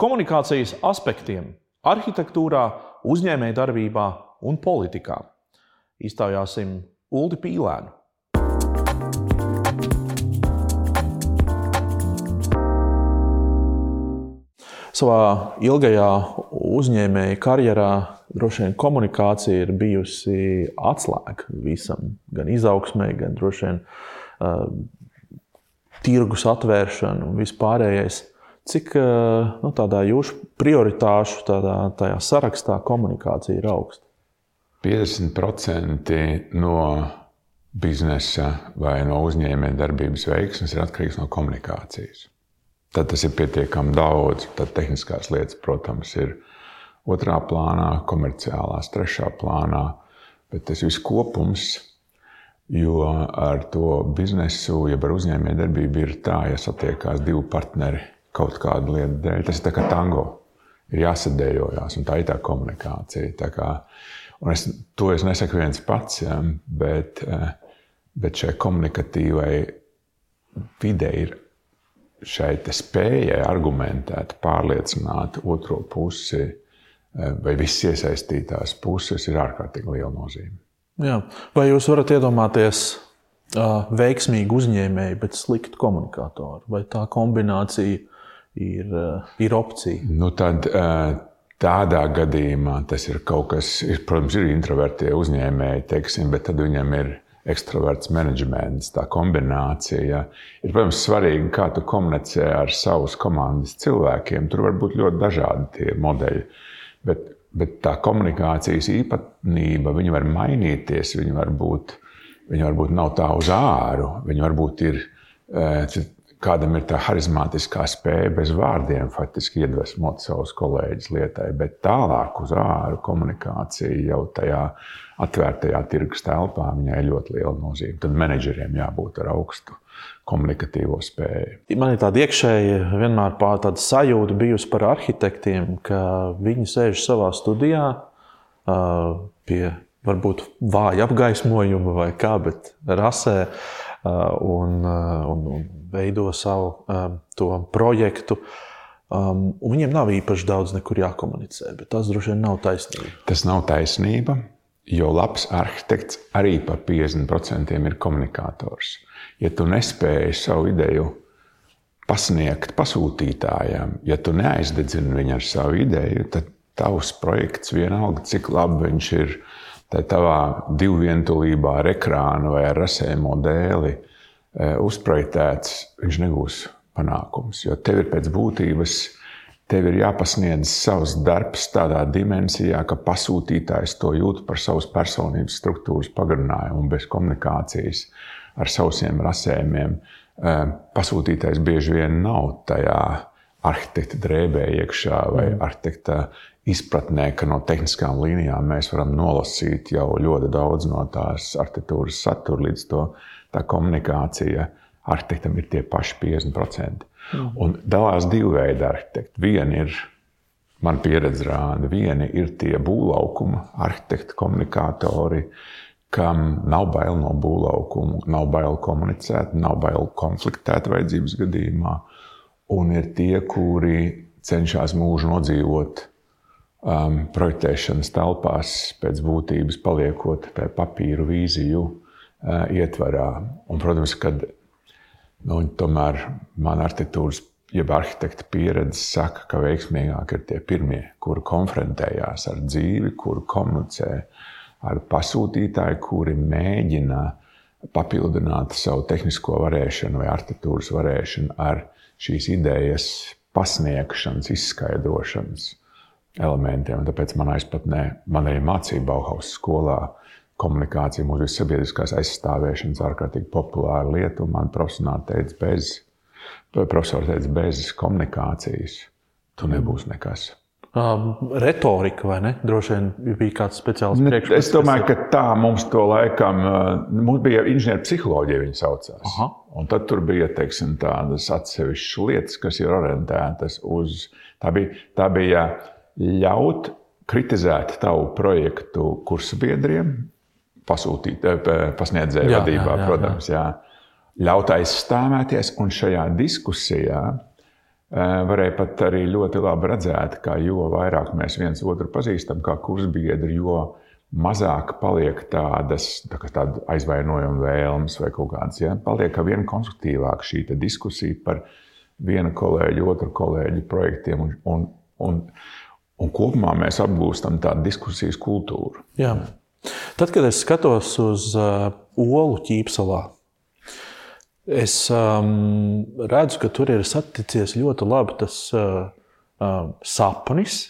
komunikācijas aspektiem arhitektūrā, uzņēmējdarbībā un politikā. Iztaujāsim Uldi Pīlēnu. Savā ilgajā uzņēmēja karjerā droši vien komunikācija ir bijusi atslēga visam, gan izaugsmē, gan droši vien uh, tirgus atvēršana un vispārējais. Cik nu, tādā jūsu prioritāšu tādā, tajā sarakstā komunikācija ir augsta? 50% no biznesa vai no uzņēmējdarbības veiksmes ir atkarīgs no komunikācijas. Tad tas ir pietiekami daudz. Tad tehniskās lietas, protams, ir otrā plānā, komerciālās trešā plānā. Bet tas viss kopums, jo ar to biznesu, jeb ar uzņēmējdarbību ir tā, ja satiekās divi partneri kaut kādu lietu dēļ. Tas ir tā kā tango. Ir jāsadējojās, un tā ir tā komunikācija. Tā kā, es, to es nesaku viens pats, ja, bet, eh, bet šai komunikatīvai videi ir šai spējai argumentēt, pārliecināt otro pusi eh, vai visas iesaistītās puses ir ārkārtīgi liela nozīme. Jā. Vai jūs varat iedomāties uh, veiksmīgu uzņēmēju, bet sliktu komunikatoru? Vai tā kombinācija ir, uh, ir opcija? Nu, tad, uh, tādā gadījumā tas ir kaut kas, ir, protams, ir introvertie uzņēmēji, teiksim, bet tad viņam ir ekstraverts menedžments, tā kombinācija. Ir, protams, svarīgi, kā tu komunicē ar savus komandas cilvēkiem. Tur var būt ļoti dažādi tie modeļi. Bet, bet tā komunikācijas īpatnība, viņa var mainīties, viņa var būt, viņa var būt nav tā uz āru, viņa varbūt ir. Kādam ir tā harizmātiskā spēja bez vārdiem faktiski iedvesmot savus kolēģus lietai, bet tālāk uz āru komunikācija jau tajā atvērtajā tirgus telpā, viņai ļoti liela nozīme. Tad menedžeriem jābūt ar augstu komunikatīvo spēju. Man ir tāda iekšēja, vienmēr tāda sajūta bijusi par arhitektiem, ka viņi sēž savā studijā pie varbūt vāja apgaismojuma vai kā, bet rasē un, un, un veido savu to projektu. Um, viņiem nav īpaši daudz jākomunicē, bet tas droši vien nav taisnība. Tas nav taisnība. Jo labs arhitekts arī par 50% ir komunikators. Ja tu nespēji savu ideju pasniegt pasūtītājiem, ja tu neaizdedzini viņu ar savu ideju, tad tavs projekts vienalga, cik labi viņš ir tavā divvientulībā ar ekrānu vai ar rasēmo dēli e, uzprojektēts, viņš negūs panākums. Jo tev ir pēc būtības Tev ir jāpasniedz savs darbs tādā dimensijā, ka pasūtītājs to jūt par savas personības struktūras pagarinājumu bez komunikācijas ar saviem rasējumiem. Eh, pasūtītājs bieži vien nav tajā arhitekta drēbē iekšā vai mm. arhitekta izpratnē, ka no tehniskām līnijām mēs varam nolasīt jau ļoti daudz no tās arhitektūras satura, līdz to tā komunikācija arhitektam ir tie paši 50%. Mm. Un dalās divi veidi arhitekti. Viena ir, man pieredze rāda, viena ir tie būvlaukuma arhitekti, komunikatori, kam nav bail no būvlaukuma, nav bail komunicēt, nav bail konfliktēt vajadzības gadījumā. Un ir tie, kuri cenšas mūžu nodzīvot um, projektēšanas telpās, pēc būtības paliekot tajā papīru vīziju uh, ietvarā. Un, protams, kad Nu, tomēr man arhitektūras, jeb arhitekta pieredze saka, ka veiksmīgāk ir tie pirmie, kuri konfrontējās ar dzīvi, kuri komunicē ar pasūtītāju, kuri mēģina papildināt savu tehnisko varēšanu vai arhitektūras varēšanu ar šīs idejas pasniegšanas, izskaidrošanas elementiem. Tāpēc manā izpratnē, man arī mācība Bauhaus skolā, komunikācija, mūsu sabiedriskās aizstāvēšanas ārkārtīgi populāra lieta. Man teica, bez, profesori teica, bez komunikācijas tu nebūsi nekas. Um, retorika, vai ne? Droši vien bija kāds speciāls priekšstats. Es domāju, ka tā mums to laikam, mums bija inženieru psiholoģija, viņa saucās. Aha. Un tad tur bija teiksim, tādas atsevišķas lietas, kas ir orientētas uz. Tā bija, tā bija ļaut kritizēt tavu projektu kursabiedriem, pasūtīt, eh, pasniedzēju jā, vadībā, jā, jā, protams, jā. jā. ļaut aizstāvēties un šajā diskusijā Varēja pat arī ļoti labi redzēt, ka jo vairāk mēs viens otru pazīstam, kā kursbiedri, jo mazāk paliek tādas tā tāda aizvainojuma vēlmes vai kaut kādas. Ja? Paliek ar vien konstruktīvāk šī diskusija par viena kolēģa, otru kolēģu projektiem. Un, un, un, un kopumā mēs apgūstam tādu diskusijas kultūru. Jā. Tad, kad es skatos uz uh, olu ķīpselā, Es um, redzu, ka tur ir saticies ļoti labi tas uh, uh, sapnis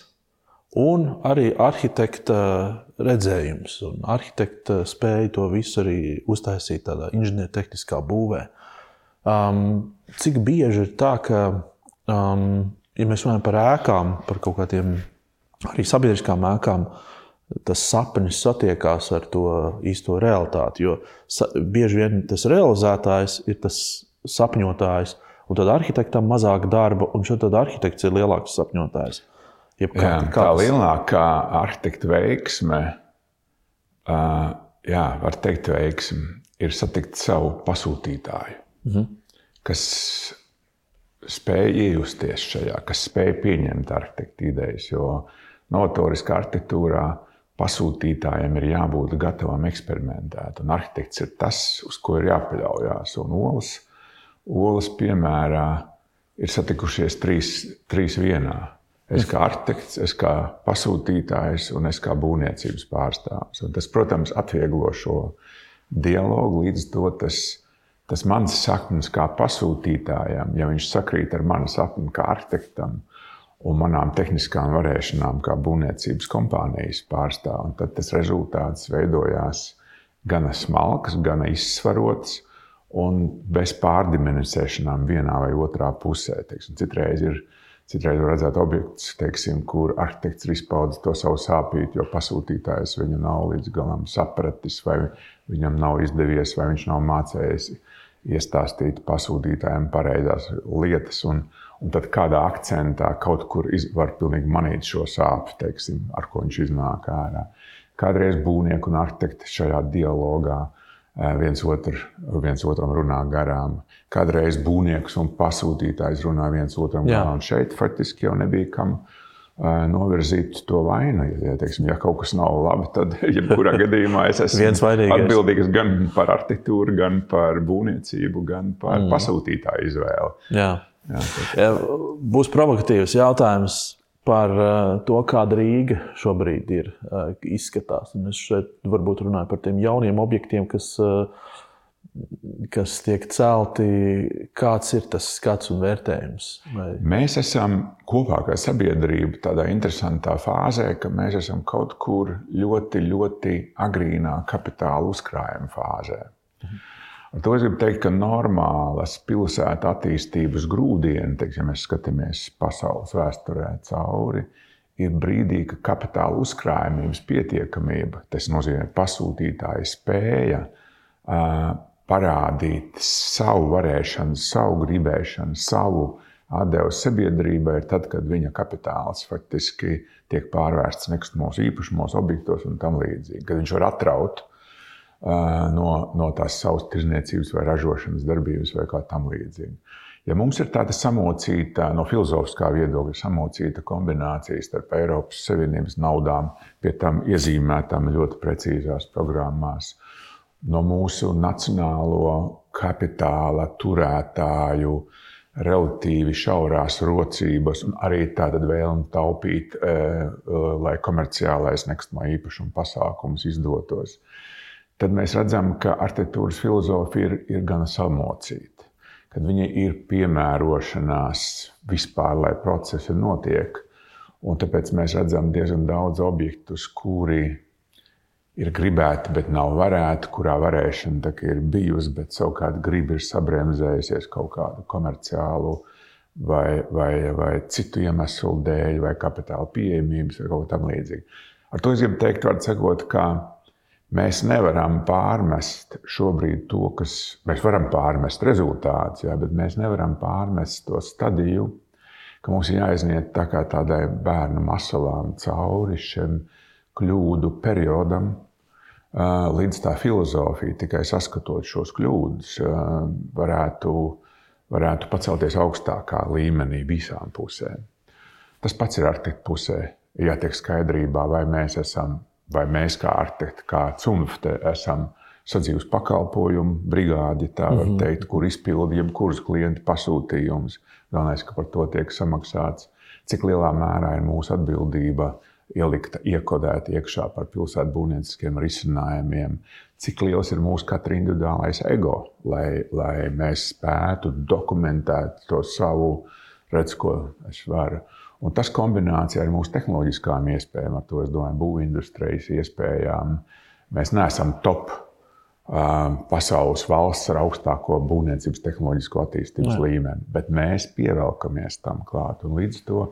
un arī arhitekta redzējums. Un arhitekta spēja to visu arī uztaisīt tādā inženiertehniskā būvē. Um, cik bieži ir tā, ka, um, ja mēs runājam par ēkām, par kaut kādiem arī sabiedriskām ēkām, uh, tas sapnis satiekās ar to īsto realitāti. Jo bieži vien tas realizētājs ir tas sapņotājs, un tad arhitektam mazāk darba, un šeit arhitekts ir lielāks sapņotājs. Jeb kā, jā, kā tā lielākā arhitekta veiksme, uh, jā, var teikt, veiksme, ir satikt savu pasūtītāju, mm -hmm. kas spēj iejusties šajā, kas spēj pieņemt arhitekta idejas. Jo novatoriskā arhitektūrā pasūtītājiem ir jābūt gatavam eksperimentēt. Un arhitekts ir tas, uz ko ir jāpaļaujas. Un olas, olas piemērā ir satikušies trīs, trīs vienā. Es kā arhitekts, es kā pasūtītājs un es kā būvniecības pārstāvis. Un tas, protams, atvieglo šo dialogu. Līdz to tas, tas mans sapnis kā pasūtītājam, ja viņš sakrīt ar manu sapni kā arhitektam, un manām tehniskām varēšanām, kā būvniecības kompānijas pārstāvjiem. Tad tas rezultāts veidojās gan smalks, gan izsvarots un bez pārdimensionēšanām vienā vai otrā pusē. Teiksim, citreiz ir Citreiz redzēt objektus, teiksim, kur arhitekts ir izpaudis to savu sāpību, jo pasūtītājs viņu nav līdz galam sapratis, vai viņam nav izdevies, vai viņš nav mācījies iestāstīt pasūtītājiem pareizās lietas. Un, Un tad kādā akcentā kaut kur var pilnīgi manīt šo sāpju, teiksim, ar ko viņš iznāk ārā. Kādreiz būvnieki un arhitekti šajā dialogā eh, viens, otru, viens otram runā garām. Kādreiz būvnieks un pasūtītājs runā viens otram Jā. garām. Šeit faktiski jau nebija kam uh, novirzīt to vainu. Ja, teiksim, ja kaut kas nav labi, tad jebkurā gadījumā es esmu atbildīgs gan par arhitektūru, gan par būvniecību, gan par mm. pasūtītāju izvēli. Jā. Jā, Būs provokatīvs jautājums par uh, to, kāda Rīga šobrīd ir uh, izskatās. Un es šeit varbūt runāju par tiem jauniem objektiem, kas, uh, kas tiek celti. Kāds ir tas skats un vērtējums? Vai... Mēs esam kopā kā sabiedrība tādā interesantā fāzē, ka mēs esam kaut kur ļoti, ļoti agrīnā kapitāla uzkrājuma fāzē. Mhm. Ar to es gribu teikt, ka normālas pilsētu attīstības grūdieni, teiksim, ja mēs skatāmies pasaules vēsturē cauri, ir brīdī, kad kapitāla uzkrājumības pietiekamība, tas nozīmē pasūtītāja spēja parādīt savu varēšanu, savu gribēšanu, savu atdevu sabiedrībai, ir tad, kad viņa kapitāls faktiski tiek pārvērsts nekustamos īpašumos, objektos un tam līdzīgi. Kad viņš var atraut no, no tās savas tirzniecības vai ražošanas darbības vai kā tam līdzīga. Ja mums ir tāda samocīta, no filozofiskā viedokļa, samocīta kombinācija starp Eiropas Savienības naudām, pie tam iezīmētām ļoti precīzās programmās, no mūsu nacionālo kapitāla turētāju, relatīvi šaurās rocības un arī tāda vēlme taupīt, lai komerciālais nekustamā īpašuma pasākums izdotos tad mēs redzam, ka arhitektūras filozofija ir, ir gana samocīta. Kad viņa ir piemērošanās vispār, lai procesi notiek. Un tāpēc mēs redzam diezgan daudz objektus, kuri ir gribēti, bet nav varēti, kurā varēšana ir bijusi, bet savukārt griba ir sabremzējusies kaut kādu komerciālu vai, vai, vai citu iemeslu dēļ, vai kapitāla pieejamības, vai kaut kā tamlīdzīga. Ar to es gribu teikt, var sakot, ka Mēs nevaram pārmest šobrīd to, kas mēs varam pārmest rezultātus, bet mēs nevaram pārmest to stadiju, ka mums ir jāizniet tā kā tādai bērnu masalām cauri šim kļūdu periodam, līdz tā filozofija tikai saskatot šos kļūdus, varētu varētu pacelties augstākā līmenī visām pusēm. Tas pats ir arhitekta pusē. Jātiek skaidrībā, vai mēs esam, vai mēs kā arhitekti, kā cunfte, esam sadzīves pakalpojumu brigādi, tā var -hmm. teikt, kur izpildi jebkurus klientu pasūtījumus. Galvenais, ka par to tiek samaksāts. Cik lielā mērā ir mūsu atbildība ielikta, iekodēta iekšā par pilsētu būvnieciskiem risinājumiem, cik liels ir mūsu katra individuālais ego, lai, lai mēs spētu dokumentēt to savu, redz, ko es varu. Un tas kombinācijā ar mūsu tehnoloģiskām iespējām, ar to es domāju, būvindustrijas iespējām. Mēs neesam top pasaules valsts ar augstāko būvniecības tehnoloģisko attīstības Jā. līmeni, bet mēs pievelkamies tam klāt. Un līdz to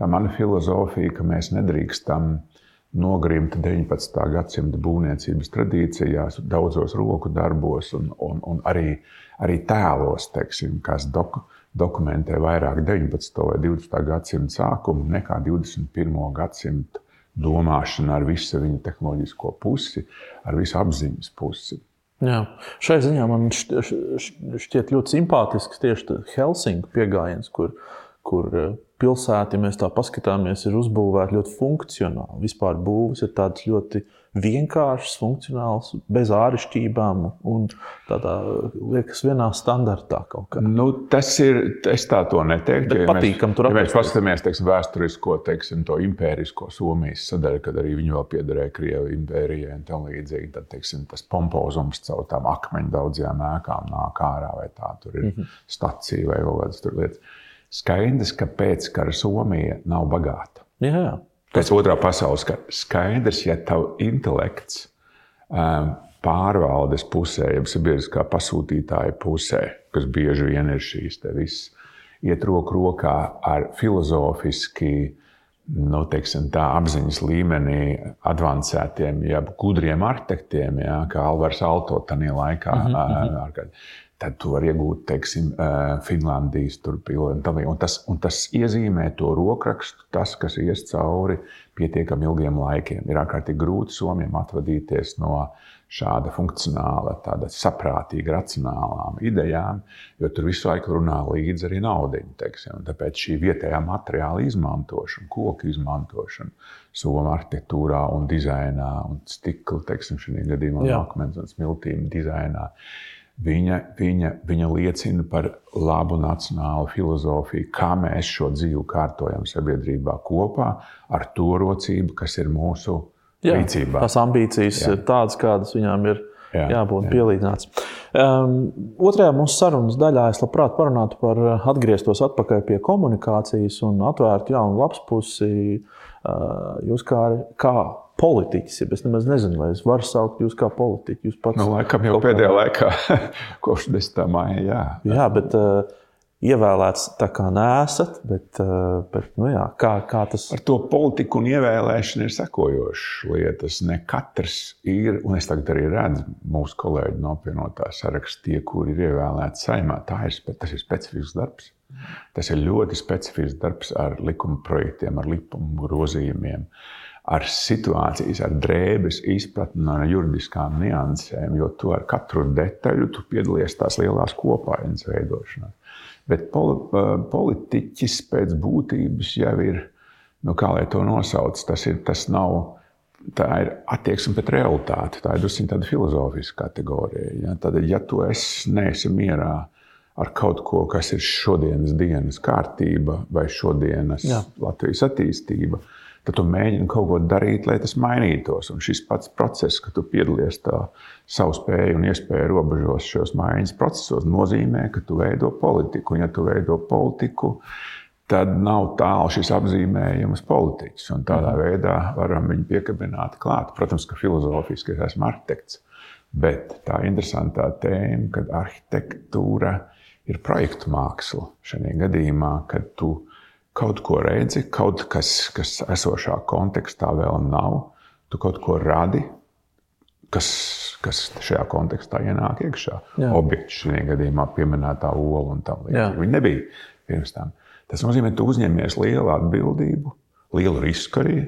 tā mana filozofija, ka mēs nedrīkstam nogrimt 19. gadsimta būvniecības tradīcijās, daudzos roku darbos un, un, un arī, arī tēlos, teiksim, kas dokumentē dokumentē vairāk 19. vai 20. gadsimta sākumu nekā 21. gadsimta domāšana ar visu viņa tehnoloģisko pusi, ar visu apziņas pusi. Jā. Šai ziņā man šķiet ļoti simpātisks tieši Helsinku pieejams, kur, kur eh, pilsēta, ja mēs tā paskatāmies, ir uzbūvēta ļoti funkcionāli. Vispār būvs ir tāds ļoti vienkāršs, funkcionāls, bez āršķirībām un tādā liekas, vienā standartā kaut kā. Nu, tas ir, es tā to neteiktu. Bet ja patīkam mēs, tur ja mēs paskatāmies, teiksim, vēsturisko, teiksim, to impērisko Somijas sadaļu, kad arī viņi vēl piederēja Krievijas impērijai un tam līdzīgi, tad, teiksim, tas pompozums caur tām akmeņu daudzajām ēkām nāk ārā vai tā, tur ir mm -hmm. stacija vai kaut kādas tur lietas. Skaidrs, ka pēc kara Somija nav bagāta. Jā. Pēc otrā pasaules kara skaidrs, ja tavu intelekts um, pārvaldes pusē, jeb sabiedriskā pasūtītāja pusē, kas bieži vien ir šīs visas, iet roku rokā ar filozofiski, nu, teiksim, tā apziņas līmenī avansētiem, jeb gudriem arhitektiem, jā, kā Alvars Alto tajā laikā. Mm -hmm tad tu vari iegūt, teiksim, Finlandijas pilsētu. Un, tas, un tas iezīmē to rokrakstu, tas, kas ies cauri pietiekami ilgiem laikiem. Ir ārkārtīgi grūti Somijam atvadīties no šāda funkcionāla, tāda saprātīga, racionālām idejām, jo tur visu laiku runā līdzi arī naudiņa. Tāpēc šī vietējā materiāla izmantošana, koku izmantošana, somu arhitektūrā un dizainā, un stikla, teiksim, šajā gadījumā, akmens un smiltīm dizainā Viņa, viņa, viņa liecina par labu nacionālu filozofiju, kā mēs šo dzīvi kārtojam sabiedrībā kopā ar to rocību, kas ir mūsu jā, rīcībā. Tās ambīcijas jā. ir tādas, kādas viņām ir jā, jābūt jā. pielīdzināts. Um, otrajā mūsu sarunas daļā es labprāt parunātu par atgrieztos atpakaļ pie komunikācijas un atvērtu jaunu lapspusi. Uh, jūs kā, kā politiķis. Es nemaz nezinu, vai es varu saukt jūs par politiķu. Jūs pats nu, laikam jau pēdējā kā... laikā, kopš 10. maija. Jā, jā bet uh, ievēlēts tā kā nesat. Bet, uh, bet, nu, jā, kā, kā tas... Ar to politiku un ievēlēšanu ir sekojošas lietas. Ne katrs ir, un es tagad arī redzu mūsu kolēģi no apvienotā saraksta, tie, kuri ir ievēlēti saimā. Ir, tas ir specifisks darbs. Tas ir ļoti specifisks darbs ar likuma projektiem, ar likuma grozījumiem. Ar situācijas, ar drēbes izpratni, ar juridiskām niansēm, jo tu ar katru detaļu tu piedalies tās lielās kopainas veidošanā. Bet poli, politiķis pēc būtības jau ir, nu, kā lai to nosauc, tas, ir, tas nav. Tā ir attieksme pret realitāti. Tā ir drusku tāda filozofiska kategorija. Ja? Tad, ja tu esi, neesi mierā ar kaut ko, kas ir šodienas dienas kārtība vai šodienas Jā. Latvijas attīstība, tad tad tu mēģini kaut ko darīt, lai tas mainītos. Un šis pats process, ka tu piedalies tā savu spēju un iespēju robežos šajos maiņas procesos, nozīmē, ka tu veido politiku. Un, ja tu veido politiku, tad nav tālu šis apzīmējums politiķis. Un tādā mhm. veidā varam viņu piekabināt klāt. Protams, ka filozofiski es esmu arhitekts. Bet tā interesantā tēma, kad arhitektūra ir projektu māksla šajā gadījumā, kad tu kaut ko redzi, kaut kas, kas esošā kontekstā vēl nav, tu kaut ko radi, kas, kas šajā kontekstā ienāk iekšā. Jā. Objekts šajā gadījumā pieminētā ola un tā līdzīgi. Viņi nebija pirms tam. Tas nozīmē, ka tu uzņemies lielu atbildību, lielu risku arī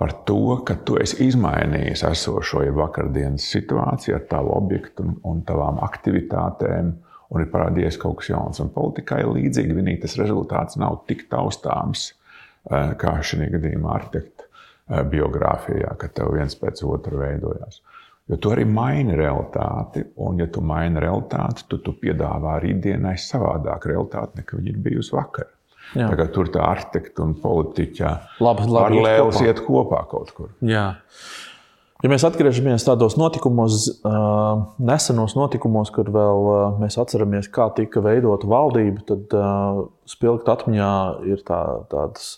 par to, ka tu esi izmainījis esošo ja vakardienas situāciju ar tavu objektu un, un tavām aktivitātēm un ir parādījies kaut kas jauns. Un politikā ir līdzīgi, vienīgi tas rezultāts nav tik taustāms eh, kā šī gadījumā arhitekta eh, biogrāfijā, ka tev viens pēc otra veidojās. Jo tu arī maini realitāti, un, ja tu maini realitāti, tad tu, tu piedāvā rītdienai savādāku realitāti nekā viņa ir bijusi vakar. Tā tur tā arhitekta un politiķa paralēlis iet kopā kaut kur. Jā. Ja mēs atgriežamies tādos notikumos, nesenos notikumos, kur vēl mēs atceramies, kā tika veidota valdība, tad spilgt atmiņā ir tā, tādas,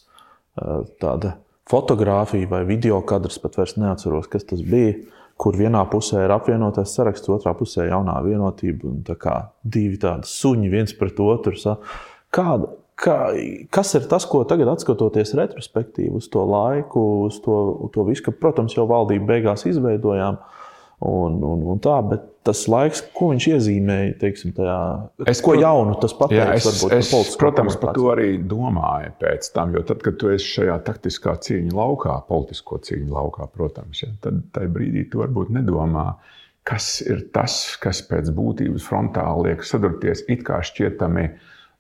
tāda fotografija vai video kadrs, pat vairs neatceros, kas tas bija. Kur vienā pusē ir apvienotais saraksts, otrā pusē ir jaunā vienotība. Tā kā divi tādi suņi viens pret otru. Kāda, Kā, kas ir tas, ko tagad, skatoties retrospektīvi uz to laiku, uz to, to visu, ka, protams, jau valdību beigās izveidojām, un, un, un tā, bet tas laiks, ko viņš iezīmēja, teiksim, tajā, es, ko jaunu tas pateiks, jā, es, es, protams, par to arī domāju pēc tam, jo tad, kad tu esi šajā taktiskā cīņa laukā, politisko cīņu laukā, protams, ja, tad tajā brīdī tu varbūt nedomā, kas ir tas, kas pēc būtības frontāli liek sadurties it kā šķietami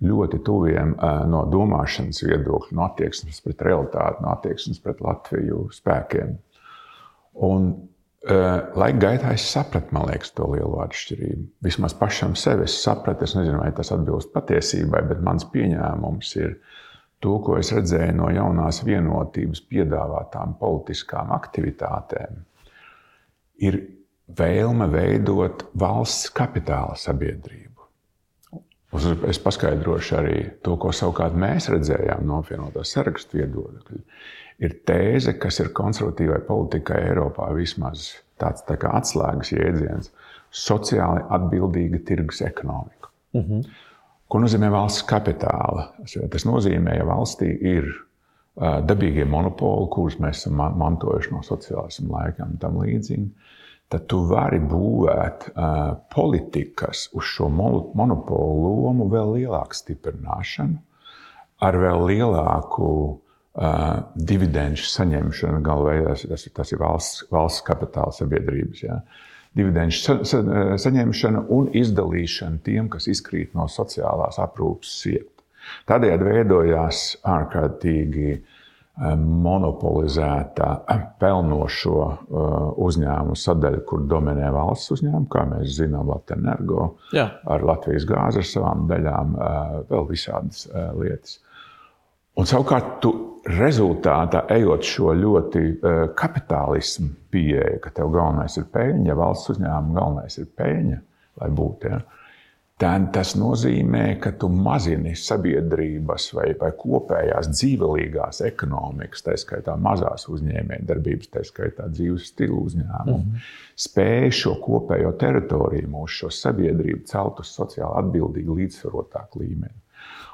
ļoti tuviem no domāšanas viedokļa, no attieksmes pret realitāti, no attieksmes pret Latviju spēkiem. Un, laika gaitā es sapratu, man liekas, to lielo atšķirību. Vismaz pašam sev es sapratu, es nezinu, vai tas atbilst patiesībai, bet mans pieņēmums ir to, ko es redzēju no jaunās vienotības piedāvātām politiskām aktivitātēm, ir vēlme veidot valsts kapitāla sabiedrību. Es paskaidrošu arī to, ko savukārt mēs redzējām no apvienotā sarakstu viedokļa. Ir tēze, kas ir konservatīvai politikai Eiropā vismaz tāds tā kā atslēgas jēdziens - sociāli atbildīga tirgus ekonomika. Uh mhm. -huh. Ko nozīmē valsts kapitāla? Tas nozīmē, ja valstī ir dabīgie monopoli, kurus mēs esam mantojuši no sociālisma laikiem un tam līdzīgi tad tu vari būvēt uh, politikas uz šo monopolu lomu vēl lielāku stiprināšanu, ar vēl lielāku uh, dividendžu saņemšanu. Galvā tas, tas ir valsts, valsts kapitāla sabiedrības. Ja? Dividendžu sa, sa, saņemšana un izdalīšana tiem, kas izkrīt no sociālās aprūpes sievietēm. Tādējādi veidojās ārkārtīgi uh, monopolizēta pelnošo uh, uzņēmumu sadaļa, kur dominē valsts uzņēmumi, kā mēs zinām, Latvijas energo, Jā. ar Latvijas gāzi, ar savām daļām, uh, vēl visādas uh, lietas. Un savukārt, tu rezultātā ejot šo ļoti kapitālismu pieeju, ka tev galvenais ir peļņa, valsts uzņēmuma galvenais ir peļņa, lai būtu. Ja, tad tas nozīmē, ka tu mazini sabiedrības vai, vai kopējās dzīvelīgās ekonomikas, tā skaitā mazās uzņēmējdarbības, tā skaitā dzīves stilu uzņēmumu, mm -hmm. spēju šo kopējo teritoriju, mūsu šo sabiedrību celt uz sociāli atbildīgu, līdzsvarotāku līmeni.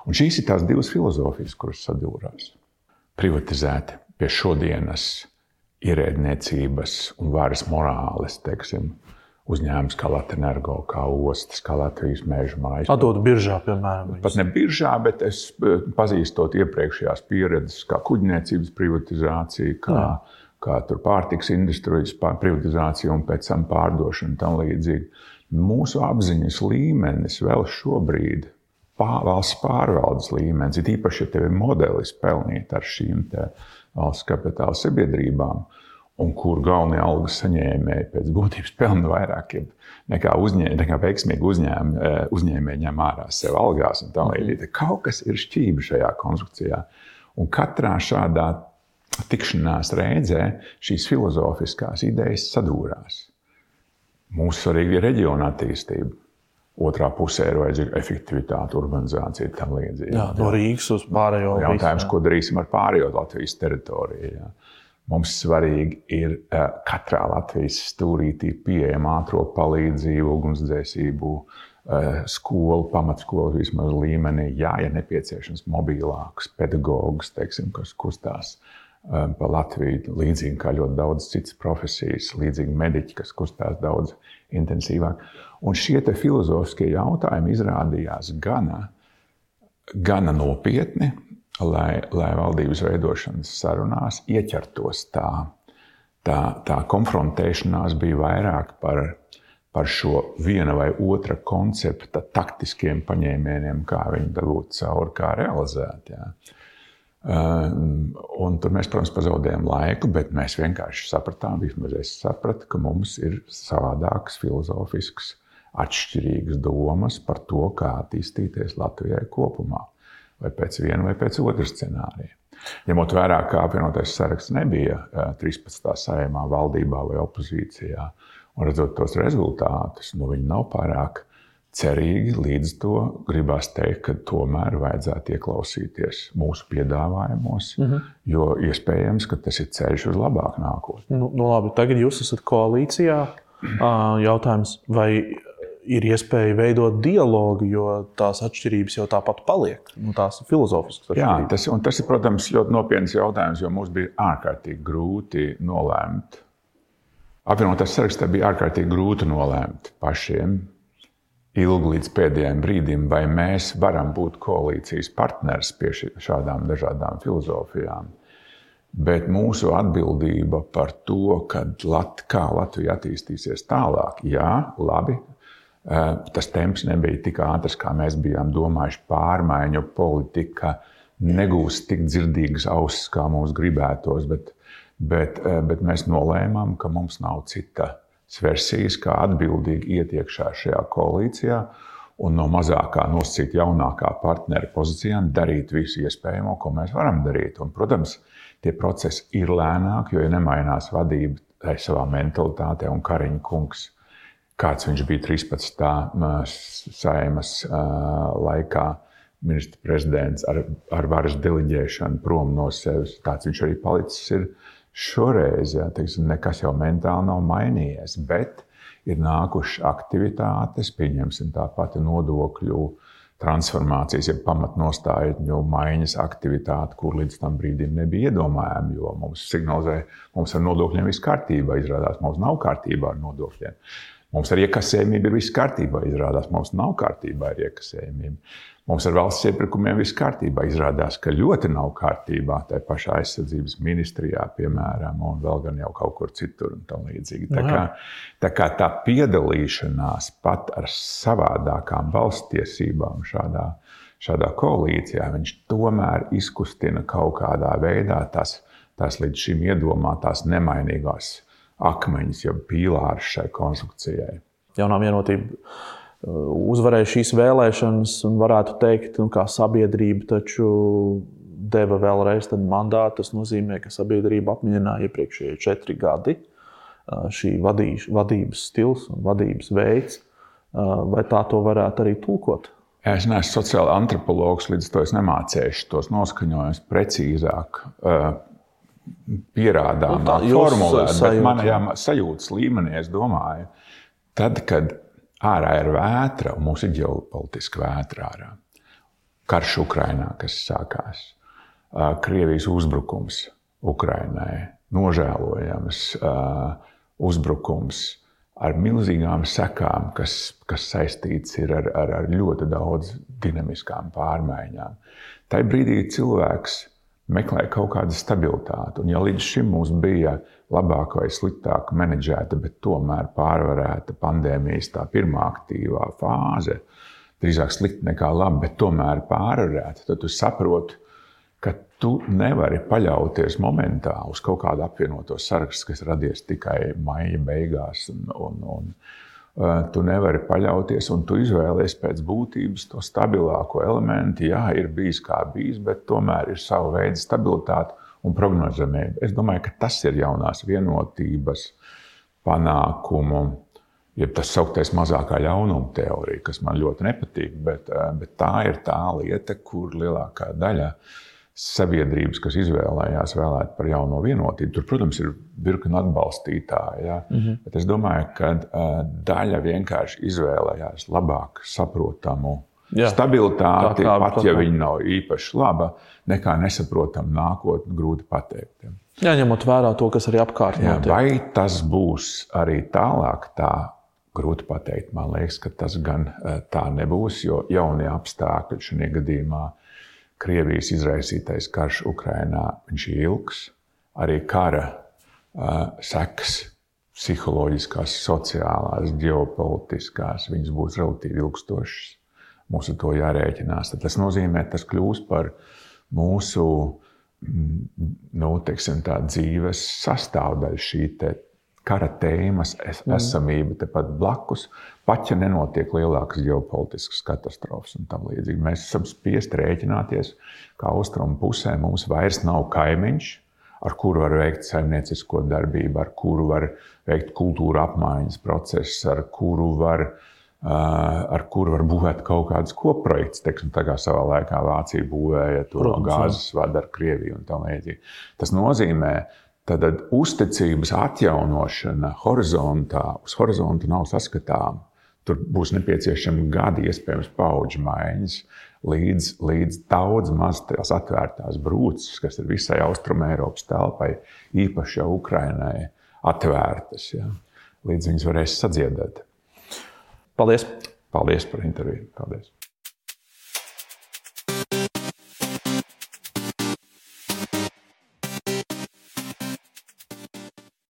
Un šīs ir tās divas filozofijas, kuras sadūrās. Privatizēti pie šodienas ierēdniecības un varas morāles, teiksim, uzņēmums kā Latvijas energo, kā ostas, kā Latvijas meža mājas. Atdot biržā, piemēram. Pat ne biržā, bet es eh, pazīstot iepriekšējās pieredzes, kā kuģniecības privatizācija, kā, Jā. kā pārtiks industrijas privatizācija un pēc tam pārdošana un tam līdzīgi. Mūsu apziņas līmenis vēl šobrīd, pār, valsts pārvaldes līmenis, ir īpaši, ja tev ir modelis pelnīt ar šīm valsts kapitāla sabiedrībām un kur galvenie algas saņēmēji pēc būtības pelna vairāk nekā, uzņē, nekā veiksmīgi uzņēm, eh, uzņēmēji ņem ārā sev algās. Mhm. Kaut kas ir šķīvi šajā konstrukcijā. Un katrā šādā tikšanās reizē šīs filozofiskās idejas sadūrās. Mūsu svarīga ir reģiona attīstība. Otrā pusē ir vajadzīga efektivitāte, urbanizācija tā līdzīgi. Jā, no Rīgas uz pārējo. Jautājums, visu, ko darīsim ar pārējo Latvijas teritoriju. Jā. Mums svarīgi ir uh, katrā Latvijas stūrītī pieejama ātrā palīdzība, ugunsdzēsību, uh, skolu, pamatskolu vismaz līmenī. Jā, ja nepieciešams, mobilākus pedagogus, teiksim, kas kustās uh, pa Latviju, līdzīgi kā ļoti daudz citas profesijas, līdzīgi mediķi, kas kustās daudz intensīvāk. Un šie filozofiskie jautājumi izrādījās gana, gana nopietni lai, lai valdības veidošanas sarunās ieķertos tā, tā, tā konfrontēšanās bija vairāk par par šo viena vai otra koncepta taktiskiem paņēmieniem, kā viņi dabūt cauri, kā realizēt. Jā. Um, un tur mēs, protams, pazaudējām laiku, bet mēs vienkārši sapratām, vismaz es sapratu, ka mums ir savādākas filozofiskas, atšķirīgas domas par to, kā attīstīties Latvijai kopumā, vai pēc viena vai pēc otra scenārija. Ņemot vērā, ka apvienotais saraksts nebija 13. sajamā, valdībā vai opozīcijā, un redzot tos rezultātus, nu, viņi nav pārāk cerīgi. Līdz to gribās teikt, ka tomēr vajadzētu ieklausīties mūsu piedāvājumos, mm -hmm. jo iespējams, ka tas ir ceļš uz labāku nākotni. Nu, nu labi, tagad jūs esat koalīcijā. Jautājums, vai ir iespēja veidot dialogu, jo tās atšķirības jau tāpat paliek. Nu, tās ir filozofiskas. Jā, tas, tas ir, protams, ļoti nopietns jautājums, jo mums bija ārkārtīgi grūti nolēmt. Apvienotās sarakstā bija ārkārtīgi grūti nolēmt pašiem ilgi līdz pēdējiem brīdim, vai mēs varam būt koalīcijas partners pie šādām dažādām filozofijām. Bet mūsu atbildība par to, Lat, kā Latvija attīstīsies tālāk, jā, labi, tas temps nebija tik ātrs, kā mēs bijām domājuši. Pārmaiņu politika negūs tik dzirdīgas ausis, kā mums gribētos, bet, bet, eh, bet mēs nolēmām, ka mums nav citas versijas, kā atbildīgi iet iekšā šajā koalīcijā un no mazākā nosacīt jaunākā partnera pozīcijām darīt visu iespējamo, ko mēs varam darīt. Un, protams, tie procesi ir lēnāki, jo ja nemainās vadība savā mentalitātē un Kariņa kungs kāds viņš bija 13. saimas laikā. Ministra prezidents ar, ar varas deleģēšanu prom no sevis. Tāds viņš arī palicis ir šoreiz. Jā, teiksim, nekas jau mentāli nav mainījies, bet ir nākušas aktivitātes, pieņemsim tā pati nodokļu transformācijas, ja pamatnostāju maiņas aktivitāte, kur līdz tam brīdim nebija iedomājama, jo mums signalizē, mums ar nodokļiem viss kārtībā, izrādās, mums nav kārtībā ar nodokļiem. Mums ar iekasējumību ir viss kārtībā. Izrādās, mums nav kārtībā ar iekasējumību. Mums ar valsts iepirkumiem viss kārtībā. Izrādās, ka ļoti nav kārtībā tā pašā aizsardzības ministrijā, piemēram, un vēl gan jau kaut kur citur un tam līdzīgi. Tā kā, tā kā tā piedalīšanās pat ar savādākām valsts tiesībām šādā, šādā koalīcijā, viņš tomēr izkustina kaut kādā veidā tās, tās līdz šim iedomātās nemainīgās akmeņus, jau pīlārus šai konstrukcijai. Jaunā vienotība uh, uzvarēja šīs vēlēšanas, un varētu teikt, ka sabiedrība taču deva vēlreiz mandātu. Tas nozīmē, ka sabiedrība apmierināja iepriekšējie četri gadi. Uh, šī vadīš, vadības stils un vadības veids, uh, vai tā to varētu arī tulkot? Es neesmu sociāla antropologs, līdz to es nemācīšu tos noskaņojumus precīzāk pierādāmā nu, formulēt, bet manā sajūtas līmenī es domāju, tad, kad ārā ir vētra un mums ir ģeopolitiska vētra ārā, karš Ukrainā, kas sākās, Krievijas uzbrukums Ukrainai, nožēlojams uzbrukums ar milzīgām sekām, kas, kas saistīts ar, ar, ar ļoti daudz dinamiskām pārmaiņām. Tajā brīdī cilvēks meklē kaut kādu stabilitāti. Un, ja līdz šim mums bija labāka vai sliktāka menedžēta, bet tomēr pārvarēta pandēmijas tā pirmā aktīvā fāze, drīzāk slikti nekā labi, bet tomēr pārvarēta, tad tu saproti, ka tu nevari paļauties momentā uz kaut kādu apvienoto sarakstu, kas radies tikai maija beigās. Un, un, un, tu nevari paļauties, un tu izvēlējies pēc būtības to stabilāko elementu. Jā, ir bijis kā bijis, bet tomēr ir sava veida stabilitāte un prognozamība. Es domāju, ka tas ir jaunās vienotības panākumu. Ja tas sauktais mazākā ļaunuma teorija, kas man ļoti nepatīk, bet, eh, bet tā ir tā lieta, kur lielākā daļa no sabiedrības, kas izvēlējās vēlēt par jauno vienotību. Tur, protams, ir virkni atbalstītāji. Ja? Mm -hmm. Bet es domāju, ka uh, daļa vienkārši izvēlējās labāk saprotamu Jā. stabilitāti, kā, pat ja viņa nav īpaši laba, nekā nesaprotamu nākotni, grūti pateikt. Jā, ņemot vērā to, kas arī apkārt ir. Vai tas būs arī tālāk, tā grūti pateikt. Man liekas, ka tas gan tā nebūs, jo jaunie apstākļi šajā gadījumā Krievijas izraisītais karš Ukrajinā ir ilgs. Arī kara uh, sekas psiholoģiskās, sociālās, ģeopolitiskās, viņas būs relatīvi ilgstošas. Mums ar to jārēķinās. Tad tas nozīmē, tas kļūs par mūsu mm, nu, teiksim, dzīves sastāvdaļu, šī te kara tēmas es, mm. esamība tepat blakus, pat ja nenotiek lielākas ģeopolitiskas katastrofas un tam līdzīgi. Mēs esam spiest rēķināties, ka austrumu pusē mums vairs nav kaimiņš, ar kuru var veikt saimniecisko darbību, ar kuru var veikt kultūra apmaiņas procesus, ar kuru var, ar kuru var būvēt kaut kādus kopprojektus. Teiksim, tā kā savā laikā Vācija būvēja to Protams, gāzes vadu ar Krieviju un tā līdzīgi. Tas nozīmē, Tad uzticības atjaunošana horizontā, uz horizonta nav saskatāma. Tur būs nepieciešami gadi, iespējams, paudžu maiņas līdz, līdz daudz maz tās atvērtās brūces, kas ir visai Austrumēropas telpai, īpaši jau Ukrainai, atvērtas. Ja? Līdz viņas varēs sadziedēt. Paldies! Paldies par interviju! Paldies.